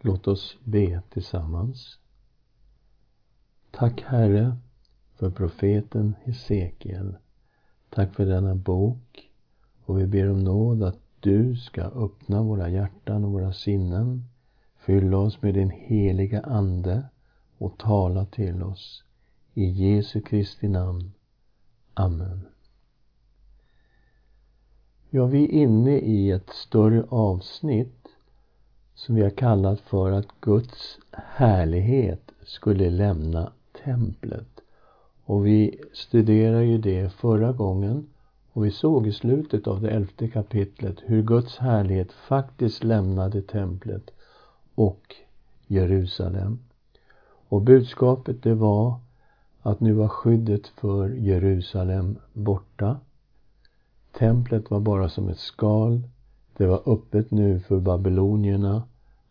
Låt oss be tillsammans. Tack Herre för profeten Hesekiel. Tack för denna bok och vi ber om nåd att du ska öppna våra hjärtan och våra sinnen. Fylla oss med din heliga Ande och tala till oss. I Jesu Kristi namn. Amen. Ja, vi är inne i ett större avsnitt som vi har kallat för att Guds härlighet skulle lämna templet. Och vi studerade ju det förra gången och vi såg i slutet av det elfte kapitlet hur Guds härlighet faktiskt lämnade templet och Jerusalem. Och budskapet det var att nu var skyddet för Jerusalem borta. Templet var bara som ett skal. Det var öppet nu för babylonierna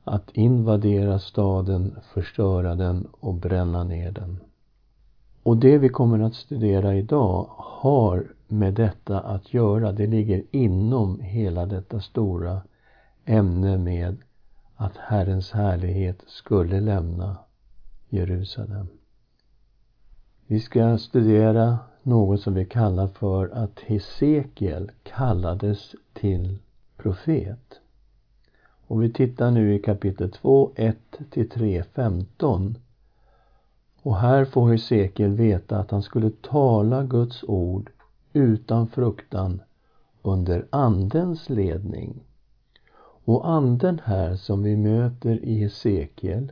att invadera staden, förstöra den och bränna ner den. Och det vi kommer att studera idag har med detta att göra. Det ligger inom hela detta stora ämne med att Herrens härlighet skulle lämna Jerusalem. Vi ska studera något som vi kallar för att Hesekiel kallades till profet. Och vi tittar nu i kapitel 2, 1 till 3, 15. Och här får Hesekiel veta att han skulle tala Guds ord utan fruktan under Andens ledning. Och Anden här som vi möter i Hesekiel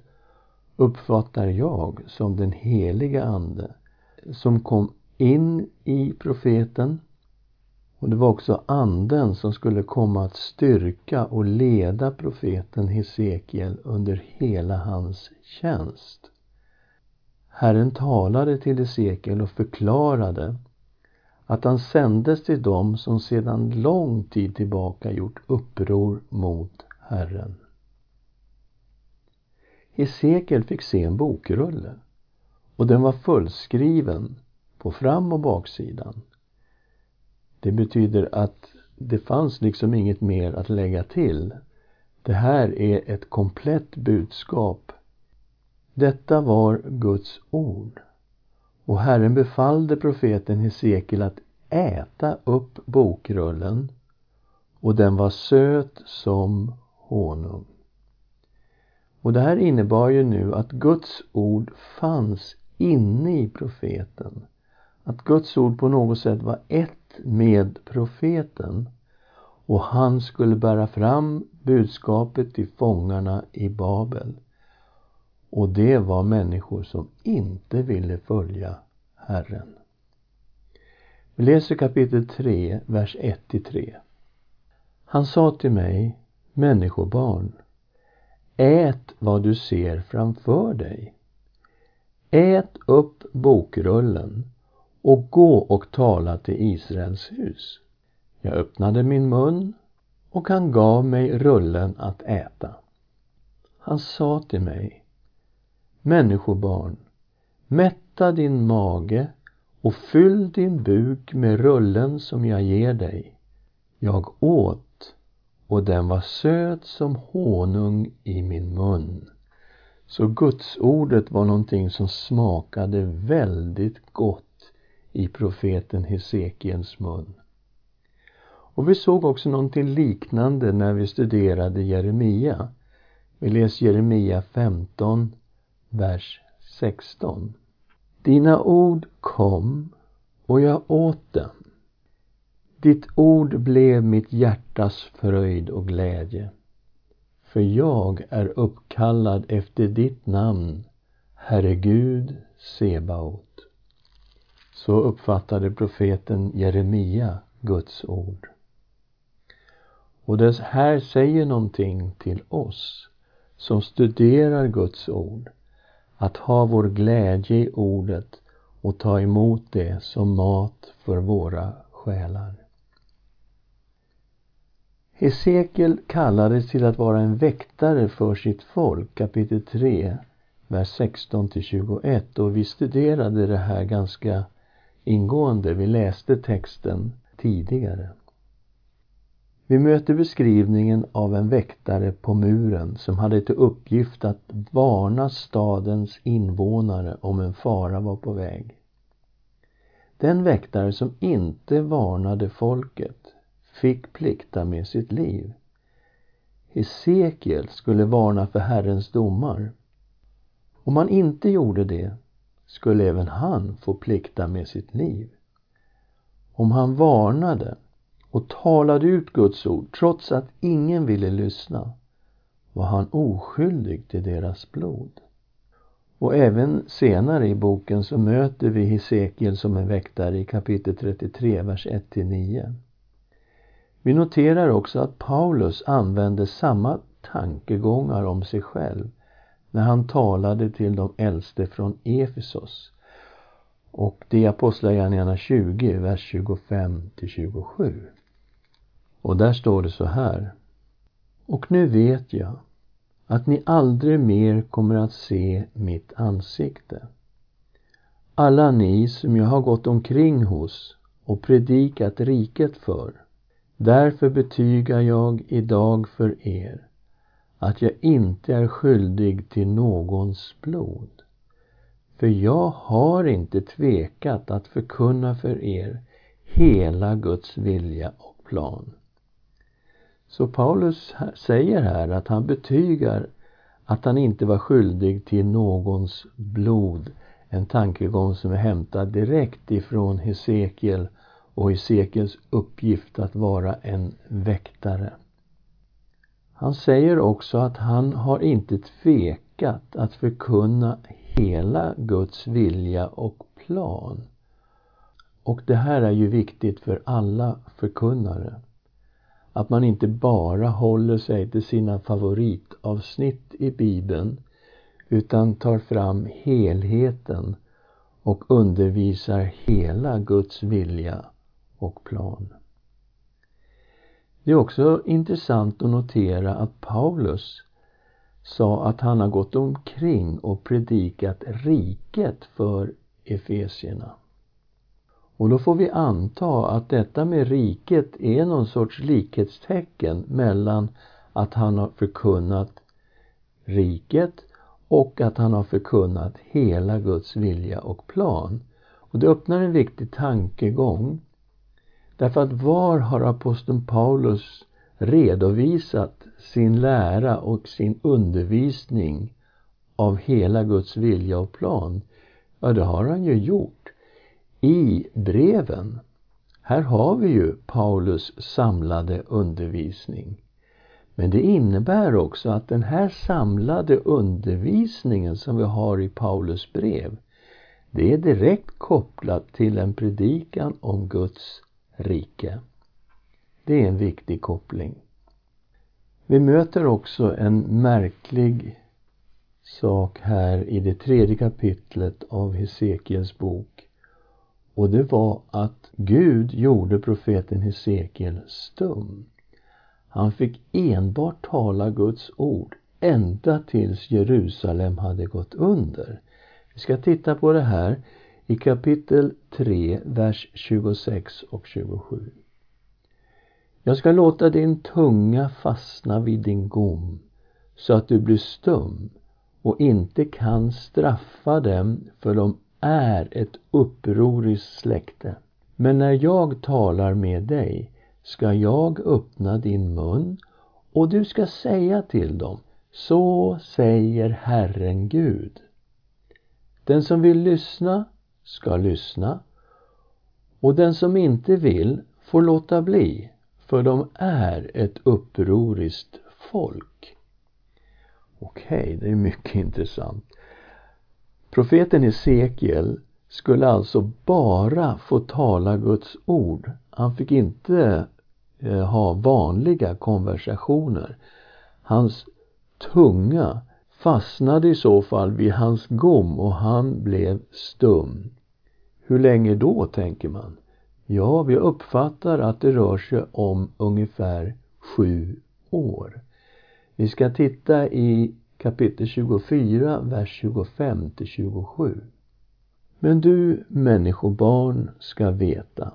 uppfattar jag som den heliga Ande som kom in i profeten och det var också anden som skulle komma att styrka och leda profeten Hesekiel under hela hans tjänst. Herren talade till Hesekiel och förklarade att han sändes till dem som sedan lång tid tillbaka gjort uppror mot Herren. Hesekiel fick se en bokrulle och den var fullskriven på fram och baksidan. Det betyder att det fanns liksom inget mer att lägga till. Det här är ett komplett budskap. Detta var Guds ord. Och Herren befallde profeten Hesekiel att äta upp bokrullen och den var söt som honung. Och det här innebar ju nu att Guds ord fanns inne i profeten. Att Guds ord på något sätt var ett med profeten och han skulle bära fram budskapet till fångarna i Babel. Och det var människor som inte ville följa Herren. Vi läser kapitel 3, vers 1-3. Han sa till mig, människobarn, ät vad du ser framför dig. Ät upp bokrullen och gå och tala till Israels hus. Jag öppnade min mun och han gav mig rullen att äta. Han sa till mig, Människobarn, mätta din mage och fyll din buk med rullen som jag ger dig. Jag åt och den var söt som honung i min mun. Så Gudsordet var någonting som smakade väldigt gott i profeten Hesekiens mun. Och vi såg också någonting liknande när vi studerade Jeremia. Vi läser Jeremia 15, vers 16. Dina ord kom och jag åt dem. Ditt ord blev mitt hjärtas fröjd och glädje. För jag är uppkallad efter ditt namn, Herre Gud Sebaot. Så uppfattade profeten Jeremia Guds ord. Och det här säger någonting till oss som studerar Guds ord att ha vår glädje i ordet och ta emot det som mat för våra själar. Hesekiel kallades till att vara en väktare för sitt folk, kapitel 3, vers 16 till 21 och vi studerade det här ganska ingående. Vi läste texten tidigare. Vi möter beskrivningen av en väktare på muren som hade till uppgift att varna stadens invånare om en fara var på väg. Den väktare som inte varnade folket fick plikta med sitt liv. Hesekiel skulle varna för Herrens domar. Om han inte gjorde det skulle även han få plikta med sitt liv. Om han varnade och talade ut Guds ord trots att ingen ville lyssna var han oskyldig till deras blod. Och även senare i boken så möter vi Hesekiel som en väktare i kapitel 33, vers 1-9. Vi noterar också att Paulus använde samma tankegångar om sig själv när han talade till de äldste från Efesos. Och det är Apostlagärningarna 20, vers 25 27. Och där står det så här. Och nu vet jag att ni aldrig mer kommer att se mitt ansikte. Alla ni som jag har gått omkring hos och predikat riket för. Därför betygar jag idag för er att jag inte är skyldig till någons blod. För jag har inte tvekat att förkunna för er hela Guds vilja och plan. Så Paulus säger här att han betygar att han inte var skyldig till någons blod. En tankegång som är hämtad direkt ifrån Hesekiel och Hesekiels uppgift att vara en väktare. Han säger också att han har inte tvekat att förkunna hela Guds vilja och plan. Och det här är ju viktigt för alla förkunnare. Att man inte bara håller sig till sina favoritavsnitt i Bibeln utan tar fram helheten och undervisar hela Guds vilja och plan. Det är också intressant att notera att Paulus sa att han har gått omkring och predikat riket för Efesierna. Och då får vi anta att detta med riket är någon sorts likhetstecken mellan att han har förkunnat riket och att han har förkunnat hela Guds vilja och plan. Och det öppnar en viktig tankegång. Därför att var har aposteln Paulus redovisat sin lära och sin undervisning av hela Guds vilja och plan? Ja, det har han ju gjort i breven. Här har vi ju Paulus samlade undervisning. Men det innebär också att den här samlade undervisningen som vi har i Paulus brev, det är direkt kopplat till en predikan om Guds rike. Det är en viktig koppling. Vi möter också en märklig sak här i det tredje kapitlet av Hesekiels bok och det var att Gud gjorde profeten Hesekiel stum. Han fick enbart tala Guds ord ända tills Jerusalem hade gått under. Vi ska titta på det här i kapitel 3, vers 26 och 27. Jag ska låta din tunga fastna vid din gom så att du blir stum och inte kan straffa dem för de är ett upproriskt släkte. Men när jag talar med dig ska jag öppna din mun och du ska säga till dem, så säger Herren Gud. Den som vill lyssna ska lyssna och den som inte vill får låta bli, för de är ett upproriskt folk. Okej, okay, det är mycket intressant. Profeten Hesekiel skulle alltså bara få tala Guds ord. Han fick inte eh, ha vanliga konversationer. Hans tunga fastnade i så fall vid hans gom och han blev stum. Hur länge då, tänker man? Ja, vi uppfattar att det rör sig om ungefär sju år. Vi ska titta i kapitel 24, vers 25 till 27. Men du människobarn ska veta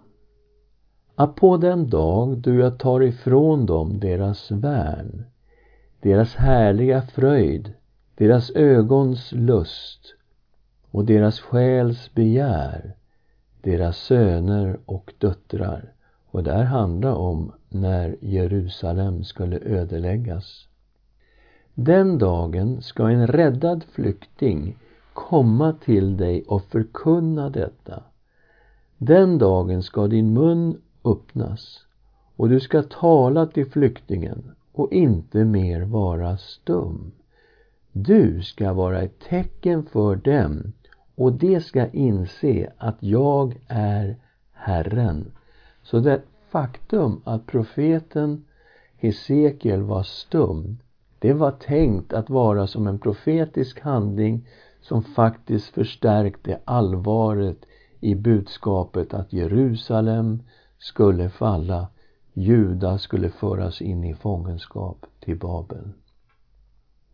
att på den dag då jag tar ifrån dem deras värn, deras härliga fröjd, deras ögons lust och deras själs begär, deras söner och döttrar. Och det här handlar om när Jerusalem skulle ödeläggas. Den dagen ska en räddad flykting komma till dig och förkunna detta. Den dagen ska din mun öppnas och du ska tala till flyktingen och inte mer vara stum. Du ska vara ett tecken för dem och de ska inse att jag är Herren. Så det faktum att profeten Hesekiel var stum, det var tänkt att vara som en profetisk handling som faktiskt förstärkte allvaret i budskapet att Jerusalem skulle falla, Juda skulle föras in i fångenskap till Babel.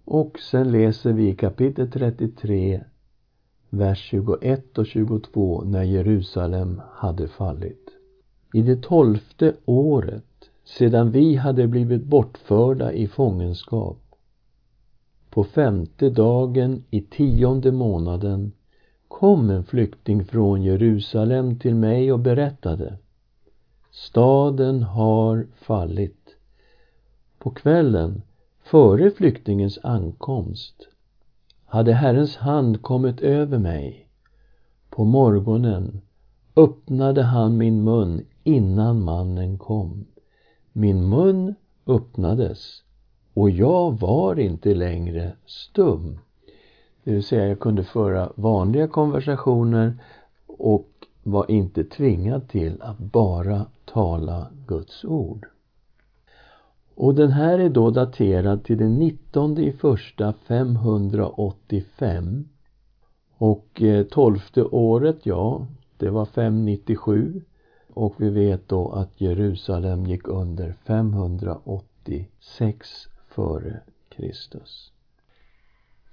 Och sen läser vi kapitel 33, vers 21 och 22 när Jerusalem hade fallit. I det tolfte året sedan vi hade blivit bortförda i fångenskap på femte dagen i tionde månaden kom en flykting från Jerusalem till mig och berättade Staden har fallit. På kvällen före flyktingens ankomst hade Herrens hand kommit över mig. På morgonen öppnade han min mun innan mannen kom. Min mun öppnades och jag var inte längre stum. Det vill säga, jag kunde föra vanliga konversationer och var inte tvingad till att bara tala Guds ord. Och den här är då daterad till den 19 i första 585 och eh, tolfte året, ja, det var 597 och vi vet då att Jerusalem gick under 586 före Kristus.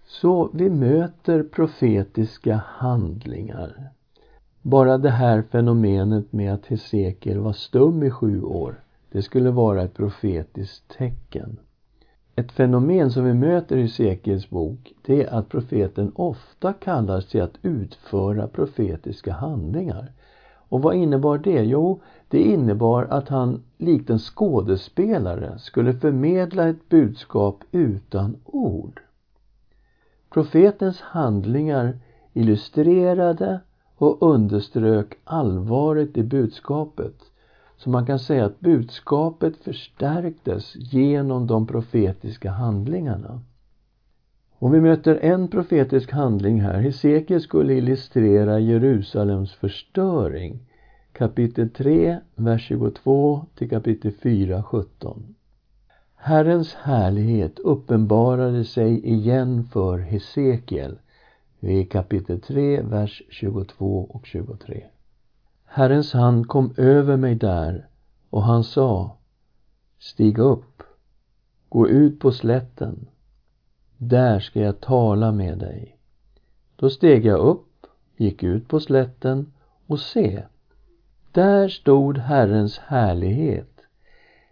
Så vi möter profetiska handlingar. Bara det här fenomenet med att Hesekiel var stum i sju år, det skulle vara ett profetiskt tecken. Ett fenomen som vi möter i Hesekiels bok, det är att profeten ofta kallas till att utföra profetiska handlingar. Och vad innebar det? Jo, det innebar att han likt en skådespelare skulle förmedla ett budskap utan ord. Profetens handlingar illustrerade och underströk allvaret i budskapet. Så man kan säga att budskapet förstärktes genom de profetiska handlingarna. Och vi möter en profetisk handling här. Hesekiel skulle illustrera Jerusalems förstöring. Kapitel 3, vers 22 till kapitel 4, 17. Herrens härlighet uppenbarade sig igen för Hesekiel Det är kapitel 3, vers 22 och 23. Herrens hand kom över mig där och han sa Stig upp, gå ut på slätten där ska jag tala med dig. Då steg jag upp, gick ut på slätten och se, där stod Herrens härlighet,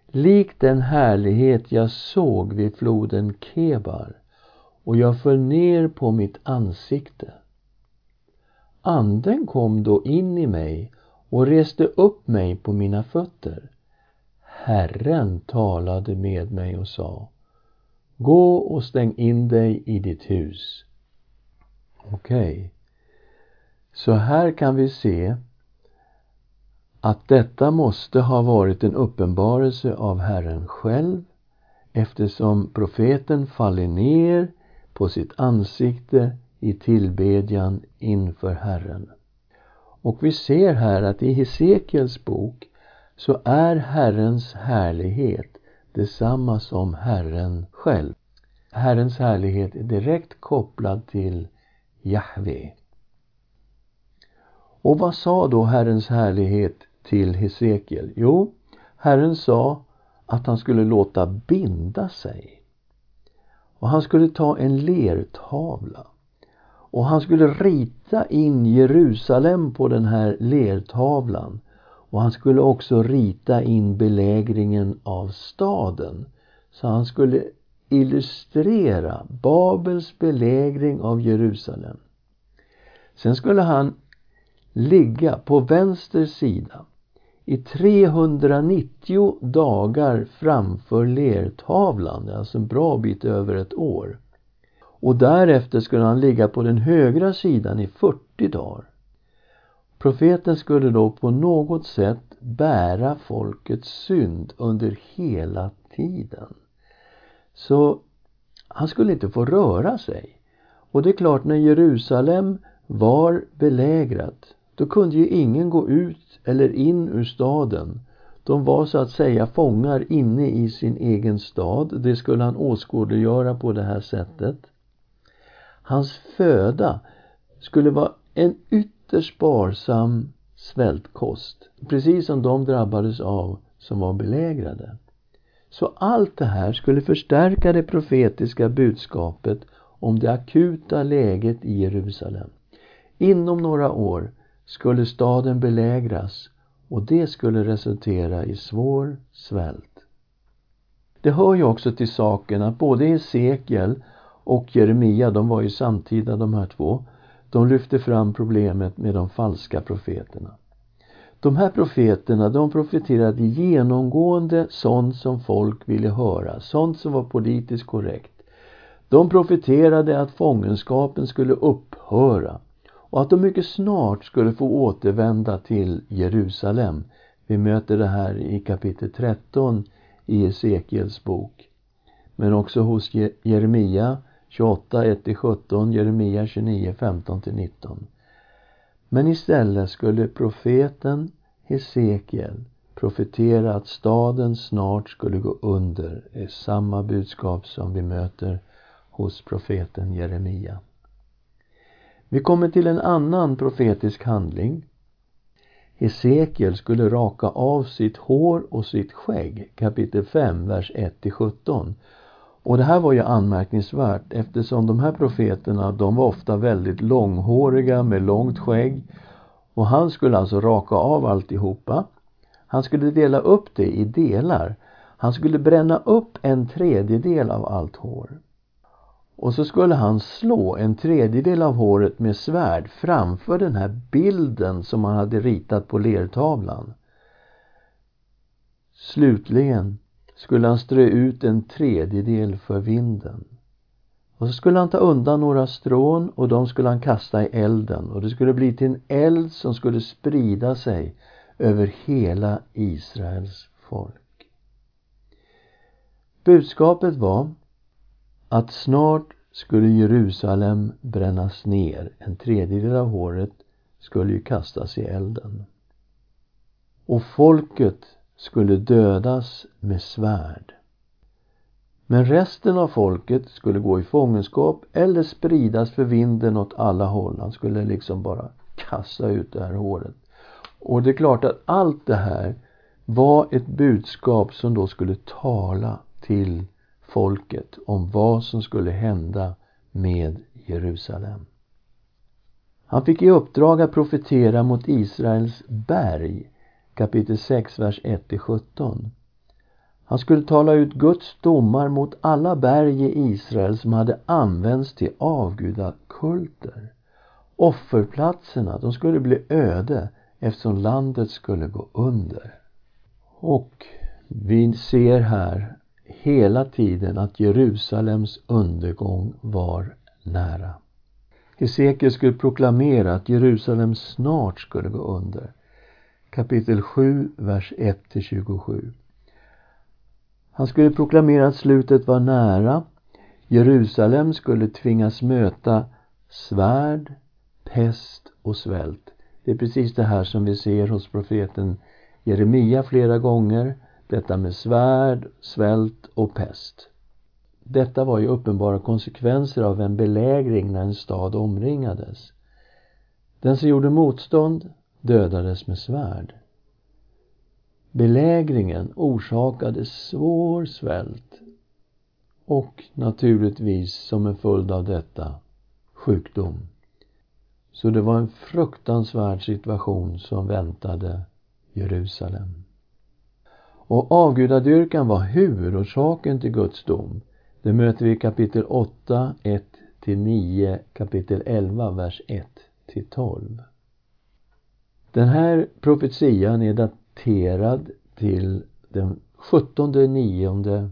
lik den härlighet jag såg vid floden Kebar, och jag föll ner på mitt ansikte. Anden kom då in i mig och reste upp mig på mina fötter. Herren talade med mig och sa Gå och stäng in dig i ditt hus. Okej. Okay. Så här kan vi se att detta måste ha varit en uppenbarelse av Herren själv eftersom profeten faller ner på sitt ansikte i tillbedjan inför Herren. Och vi ser här att i Hesekiels bok så är Herrens härlighet detsamma som Herren själv. Herrens härlighet är direkt kopplad till Jahve. Och vad sa då Herrens härlighet till Hesekiel? Jo, Herren sa att han skulle låta binda sig. Och han skulle ta en lertavla. Och han skulle rita in Jerusalem på den här lertavlan. och han skulle också rita in belägringen av staden. Så han skulle illustrera Babels belägring av Jerusalem. Sen skulle han ligga på vänster sida i 390 dagar framför lertavlan, alltså en bra bit över ett år. Och därefter skulle han ligga på den högra sidan i 40 dagar. Profeten skulle då på något sätt bära folkets synd under hela tiden. Så han skulle inte få röra sig. Och det är klart, när Jerusalem var belägrat, då kunde ju ingen gå ut eller in ur staden. De var så att säga fångar inne i sin egen stad. Det skulle han åskådliggöra på det här sättet. Hans föda skulle vara en ytterst sparsam svältkost, precis som de drabbades av som var belägrade. Så allt det här skulle förstärka det profetiska budskapet om det akuta läget i Jerusalem. Inom några år skulle staden belägras och det skulle resultera i svår svält. Det hör ju också till saken att både Hesekiel och Jeremia, de var ju samtida de här två, de lyfte fram problemet med de falska profeterna. De här profeterna, de profeterade genomgående sånt som folk ville höra, sånt som var politiskt korrekt. De profeterade att fångenskapen skulle upphöra och att de mycket snart skulle få återvända till Jerusalem. Vi möter det här i kapitel 13 i Esekiels bok. Men också hos Jeremia 28, 1-17, Jeremia 29, 15-19. Men istället skulle profeten Hesekiel profetera att staden snart skulle gå under. Det är samma budskap som vi möter hos profeten Jeremia. Vi kommer till en annan profetisk handling. Hesekiel skulle raka av sitt hår och sitt skägg, kapitel 5, vers 1-17. Och det här var ju anmärkningsvärt eftersom de här profeterna, de var ofta väldigt långhåriga med långt skägg. Och han skulle alltså raka av alltihopa. Han skulle dela upp det i delar. Han skulle bränna upp en tredjedel av allt hår. Och så skulle han slå en tredjedel av håret med svärd framför den här bilden som han hade ritat på lertavlan. Slutligen skulle han strö ut en tredjedel för vinden. Och så skulle han ta undan några strån och de skulle han kasta i elden och det skulle bli till en eld som skulle sprida sig över hela Israels folk. Budskapet var att snart skulle Jerusalem brännas ner. En tredjedel av håret skulle ju kastas i elden. Och folket skulle dödas med svärd. Men resten av folket skulle gå i fångenskap eller spridas för vinden åt alla håll. Han skulle liksom bara kasta ut det här håret. Och det är klart att allt det här var ett budskap som då skulle tala till folket om vad som skulle hända med Jerusalem. Han fick i uppdrag att profetera mot Israels berg, kapitel 6, vers 1-17. Han skulle tala ut Guds domar mot alla berg i Israel som hade använts till avgudakulter. Offerplatserna, de skulle bli öde eftersom landet skulle gå under. Och vi ser här hela tiden att Jerusalems undergång var nära. Hesekiel skulle proklamera att Jerusalem snart skulle gå under. Kapitel 7, vers 1-27. Han skulle proklamera att slutet var nära. Jerusalem skulle tvingas möta svärd, pest och svält. Det är precis det här som vi ser hos profeten Jeremia flera gånger detta med svärd, svält och pest. Detta var ju uppenbara konsekvenser av en belägring när en stad omringades. Den som gjorde motstånd dödades med svärd. Belägringen orsakade svår svält och naturligtvis som en följd av detta sjukdom. Så det var en fruktansvärd situation som väntade Jerusalem. Och avgudadyrkan var huvudorsaken till Guds dom. Det möter vi i kapitel 8, 1 9, kapitel 11, vers 1 12. Den här profetian är daterad till den 17 9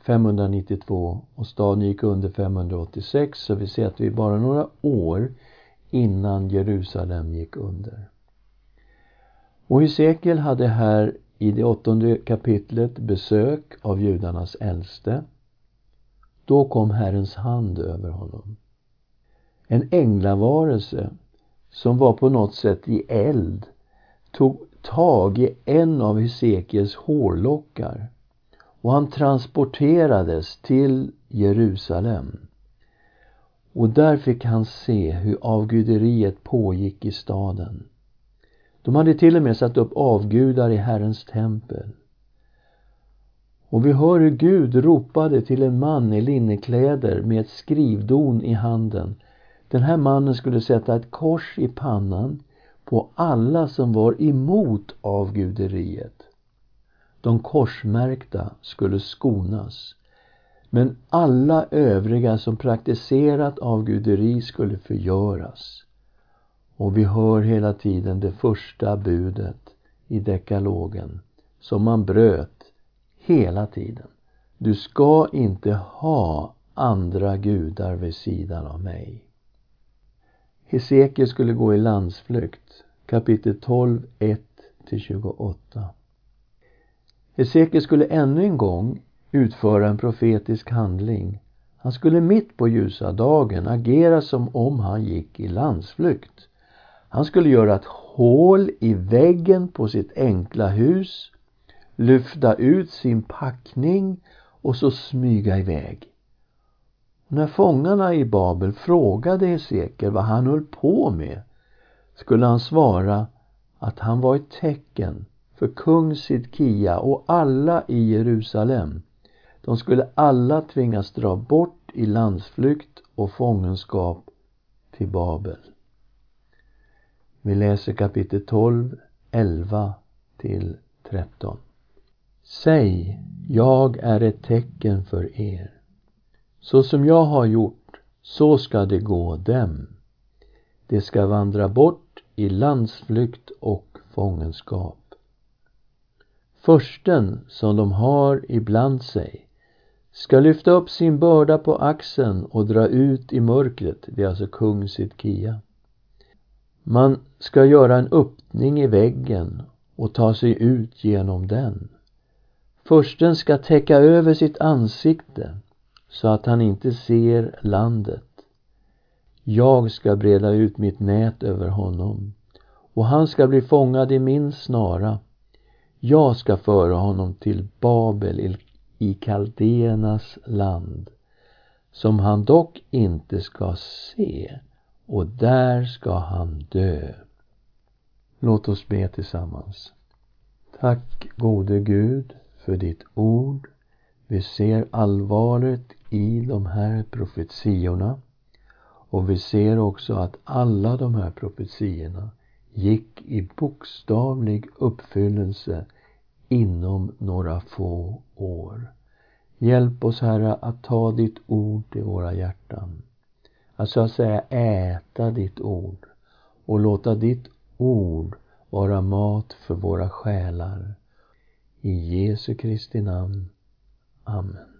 592 och staden gick under 586 så vi ser att vi bara några år innan Jerusalem gick under. Och Hesekiel hade här i det åttonde kapitlet besök av judarnas äldste. Då kom Herrens hand över honom. En änglavarelse som var på något sätt i eld tog tag i en av Hesekiels hårlockar och han transporterades till Jerusalem. Och där fick han se hur avguderiet pågick i staden. De hade till och med satt upp avgudar i Herrens tempel. Och vi hör hur Gud ropade till en man i linnekläder med ett skrivdon i handen. Den här mannen skulle sätta ett kors i pannan på alla som var emot avguderiet. De korsmärkta skulle skonas. Men alla övriga som praktiserat avguderi skulle förgöras. Och vi hör hela tiden det första budet i dekalogen som man bröt hela tiden. Du ska inte ha andra gudar vid sidan av mig. Hesekiel skulle gå i landsflykt, kapitel 12, 1-28. Hesekiel skulle ännu en gång utföra en profetisk handling. Han skulle mitt på ljusa dagen agera som om han gick i landsflykt. Han skulle göra ett hål i väggen på sitt enkla hus, lyfta ut sin packning och så smyga iväg. När fångarna i Babel frågade Hesekiel vad han höll på med skulle han svara att han var ett tecken för kung Sidkia och alla i Jerusalem. De skulle alla tvingas dra bort i landsflykt och fångenskap till Babel. Vi läser kapitel 12, 11 till 13. Säg, jag är ett tecken för er. Så som jag har gjort, så ska det gå dem. De ska vandra bort i landsflykt och fångenskap. Försten som de har ibland sig ska lyfta upp sin börda på axeln och dra ut i mörkret, det är alltså kung Sidkia. Man ska göra en öppning i väggen och ta sig ut genom den. Försten ska täcka över sitt ansikte så att han inte ser landet. Jag ska breda ut mitt nät över honom och han ska bli fångad i min snara. Jag ska föra honom till Babel i kaldéernas land som han dock inte ska se och där ska han dö. Låt oss be tillsammans. Tack gode Gud för ditt ord. Vi ser allvaret i de här profetiorna och vi ser också att alla de här profetiorna gick i bokstavlig uppfyllelse inom några få år. Hjälp oss, Herre, att ta ditt ord i våra hjärtan. Att så att säga äta ditt ord och låta ditt ord vara mat för våra själar. I Jesu Kristi namn. Amen.